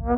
Ćao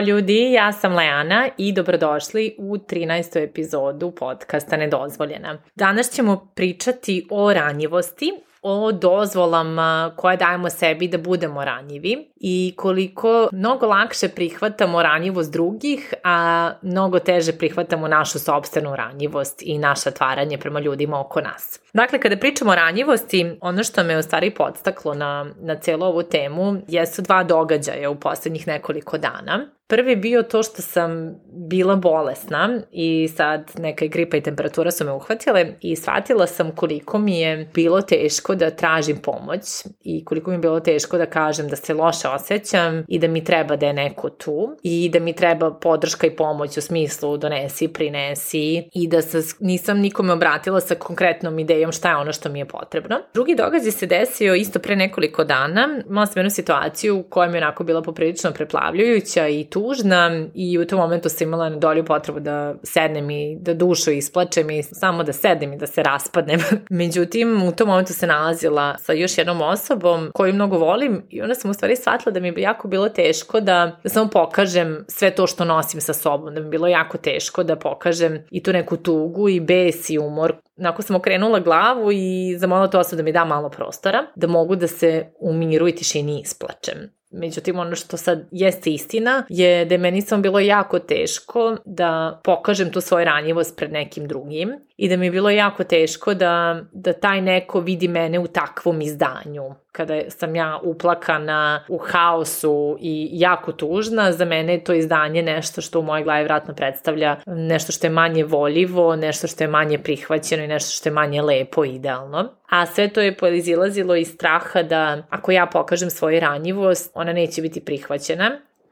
ljudi, ja sam Leana i dobrodošli u 13. epizodu podcasta Nedozvoljena. Danas ćemo pričati o ranjivosti, o dozvolama koje dajemo sebi da budemo ranjivi i koliko mnogo lakše prihvatamo ranjivost drugih, a mnogo teže prihvatamo našu sobstvenu ranjivost i naše otvaranje prema ljudima oko nas. Dakle, kada pričamo o ranjivosti, ono što me u stvari podstaklo na, na celu ovu temu jesu dva događaja u poslednjih nekoliko dana. Prvi je bio to što sam bila bolesna i sad neka gripa i temperatura su me uhvatile i shvatila sam koliko mi je bilo teško da tražim pomoć i koliko mi je bilo teško da kažem da se loše osjećam i da mi treba da je neko tu i da mi treba podrška i pomoć u smislu donesi, prinesi i da se, nisam nikome obratila sa konkretnom idejom šta je ono što mi je potrebno. Drugi događaj se desio isto pre nekoliko dana. Imala sam jednu situaciju koja mi je onako bila poprilično preplavljujuća i tužna i u tom momentu sam imala na dolju potrebu da sednem i da dušu isplačem i samo da sednem i da se raspadnem. Međutim, u tom momentu se nalazila sa još jednom osobom koju mnogo volim i onda sam u stvari shvatila da mi je jako bilo teško da, da samo pokažem sve to što nosim sa sobom, da mi je bilo jako teško da pokažem i tu neku tugu i bes i umor. Nakon sam okrenula glavu i zamolila to osobu da mi da malo prostora, da mogu da se u miru i tišini isplačem. Međutim, ono što sad jeste istina je da je meni samo bilo jako teško da pokažem tu svoju ranjivost pred nekim drugim i da mi je bilo jako teško da, da taj neko vidi mene u takvom izdanju. Kada sam ja uplakana u haosu i jako tužna, za mene je to izdanje nešto što u mojoj glavi vratno predstavlja nešto što je manje voljivo, nešto što je manje prihvaćeno i nešto što je manje lepo i idealno. A sve to je poizilazilo iz straha da ako ja pokažem svoju ranjivost, ona neće biti prihvaćena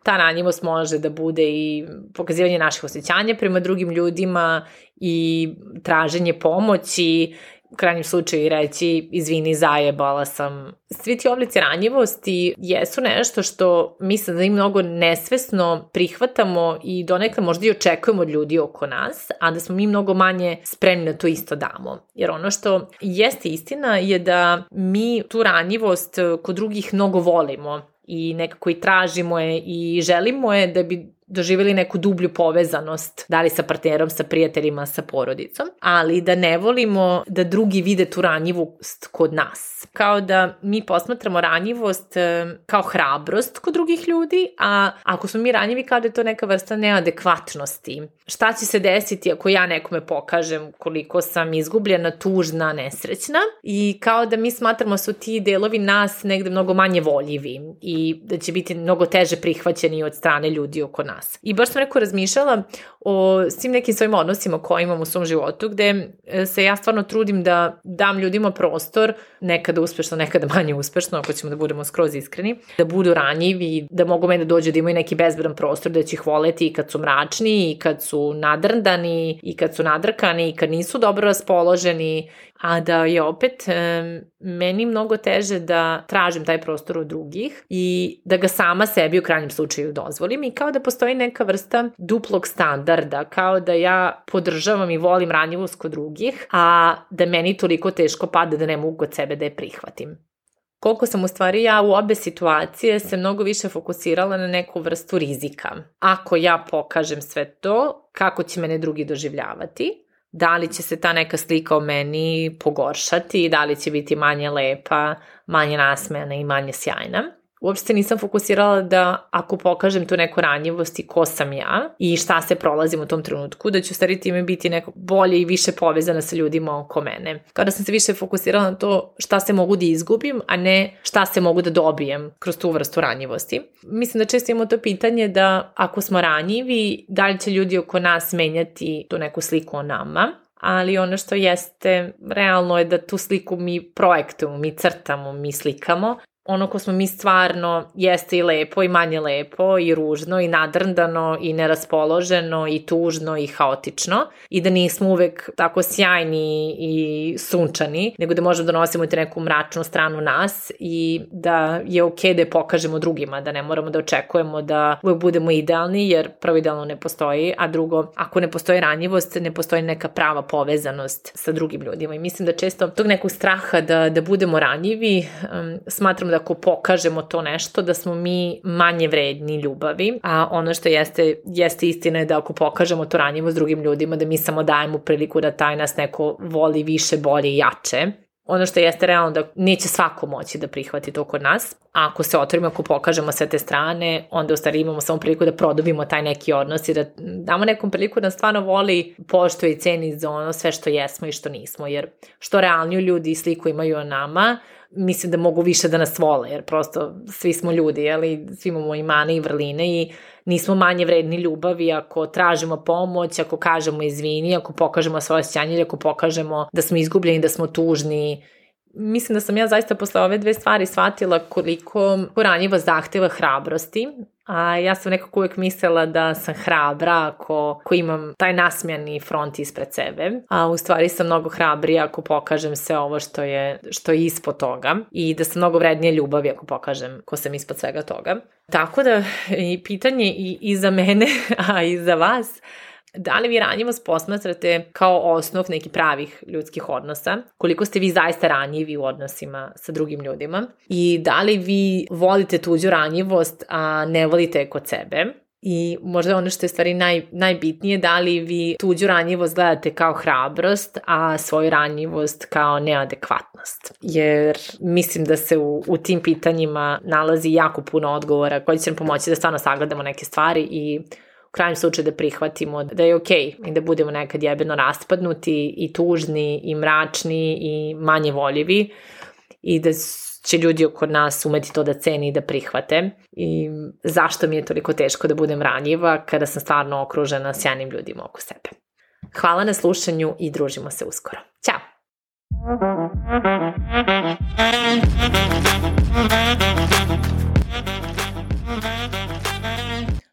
ta ranjivost može da bude i pokazivanje naših osjećanja prema drugim ljudima i traženje pomoći, u krajnjem slučaju reći izvini zajebala sam. Svi ti oblici ranjivosti jesu nešto što mislim da i mnogo nesvesno prihvatamo i donekle možda i očekujemo od ljudi oko nas, a da smo mi mnogo manje spremni na to isto damo. Jer ono što jeste istina je da mi tu ranjivost kod drugih mnogo volimo i nekako i tražimo je i želimo je da bi doživjeli neku dublju povezanost, da li sa partnerom, sa prijateljima, sa porodicom, ali da ne volimo da drugi vide tu ranjivost kod nas. Kao da mi posmatramo ranjivost e, kao hrabrost kod drugih ljudi, a ako smo mi ranjivi kao da je to neka vrsta neadekvatnosti. Šta će se desiti ako ja nekome pokažem koliko sam izgubljena, tužna, nesrećna i kao da mi smatramo da su ti delovi nas negde mnogo manje voljivi i da će biti mnogo teže prihvaćeni od strane ljudi oko nas nas. I baš sam neko razmišljala o svim nekim svojim odnosima koje imam u svom životu, gde e, se ja stvarno trudim da dam ljudima prostor, nekada uspešno, nekada manje uspešno, ako ćemo da budemo skroz iskreni, da budu ranjivi, da mogu mene da dođu da imaju neki bezbedan prostor, da će ih voleti i kad su mračni, i kad su nadrndani, i kad su nadrkani, i kad nisu dobro raspoloženi a da je opet e, meni mnogo teže da tražim taj prostor od drugih i da ga sama sebi u krajnjem slučaju dozvolim i kao da postoji neka vrsta duplog standarda, kao da ja podržavam i volim ranjivost kod drugih, a da meni toliko teško pada da ne mogu od sebe da je prihvatim. Koliko sam u stvari ja u obe situacije se mnogo više fokusirala na neku vrstu rizika. Ako ja pokažem sve to, kako će mene drugi doživljavati, da li će se ta neka slika o meni pogoršati, da li će biti manje lepa, manje nasmejana i manje sjajna uopšte nisam fokusirala da ako pokažem tu neku ranjivost i ko sam ja i šta se prolazim u tom trenutku, da ću stvari time biti neko bolje i više povezana sa ljudima oko mene. Kada sam se više fokusirala na to šta se mogu da izgubim, a ne šta se mogu da dobijem kroz tu vrstu ranjivosti. Mislim da često imamo to pitanje da ako smo ranjivi, da li će ljudi oko nas menjati tu neku sliku o nama, ali ono što jeste realno je da tu sliku mi projektujemo, mi crtamo, mi slikamo ono ko smo mi stvarno jeste i lepo i manje lepo i ružno i nadrndano i neraspoloženo i tužno i haotično i da nismo uvek tako sjajni i sunčani, nego da možemo da nosimo i neku mračnu stranu nas i da je okej okay da je pokažemo drugima, da ne moramo da očekujemo da uvek budemo idealni, jer prvo idealno ne postoji, a drugo, ako ne postoji ranjivost, ne postoji neka prava povezanost sa drugim ljudima. I mislim da često tog nekog straha da, da budemo ranjivi, um, smatram da ako pokažemo to nešto, da smo mi manje vredni ljubavi, a ono što jeste, jeste istina je da ako pokažemo to ranjivo s drugim ljudima, da mi samo dajemo priliku da taj nas neko voli više, bolje i jače, ono što jeste realno da neće svako moći da prihvati to kod nas. A ako se otvorimo, ako pokažemo sve te strane, onda u stvari imamo samo priliku da produbimo taj neki odnos i da damo nekom priliku da stvarno voli, poštuje i ceni za ono sve što jesmo i što nismo. Jer što realniju ljudi sliku imaju o nama, mislim da mogu više da nas vole, jer prosto svi smo ljudi, jeli, svi imamo i mane i vrline i nismo manje vredni ljubavi ako tražimo pomoć, ako kažemo izvini, ako pokažemo svoje sjećanje ako pokažemo da smo izgubljeni, da smo tužni. Mislim da sam ja zaista posle ove dve stvari shvatila koliko ranjivo zahteva hrabrosti, A ja sam nekako uvek mislila da sam hrabra ako, ako imam taj nasmijani front ispred sebe, a u stvari sam mnogo hrabrija ako pokažem sve ovo što je, što je ispod toga i da sam mnogo vrednije ljubavi ako pokažem ko sam ispod svega toga. Tako da i pitanje i, i za mene, a i za vas, Da li vi ranjivost posmatrate kao osnov nekih pravih ljudskih odnosa? Koliko ste vi zaista ranjivi u odnosima sa drugim ljudima? I da li vi volite tuđu ranjivost, a ne volite je kod sebe? I možda ono što je stvari naj, najbitnije, da li vi tuđu ranjivost gledate kao hrabrost, a svoju ranjivost kao neadekvatnost. Jer mislim da se u, u tim pitanjima nalazi jako puno odgovora koji će nam pomoći da stvarno sagledamo neke stvari i krajem slučaju da prihvatimo da je okej okay i da budemo nekad jebeno raspadnuti i tužni i mračni i manje voljivi i da će ljudi oko nas umeti to da ceni i da prihvate i zašto mi je toliko teško da budem ranjiva kada sam stvarno okružena sjajnim ljudima oko sebe. Hvala na slušanju i družimo se uskoro. Ćao! Thank you.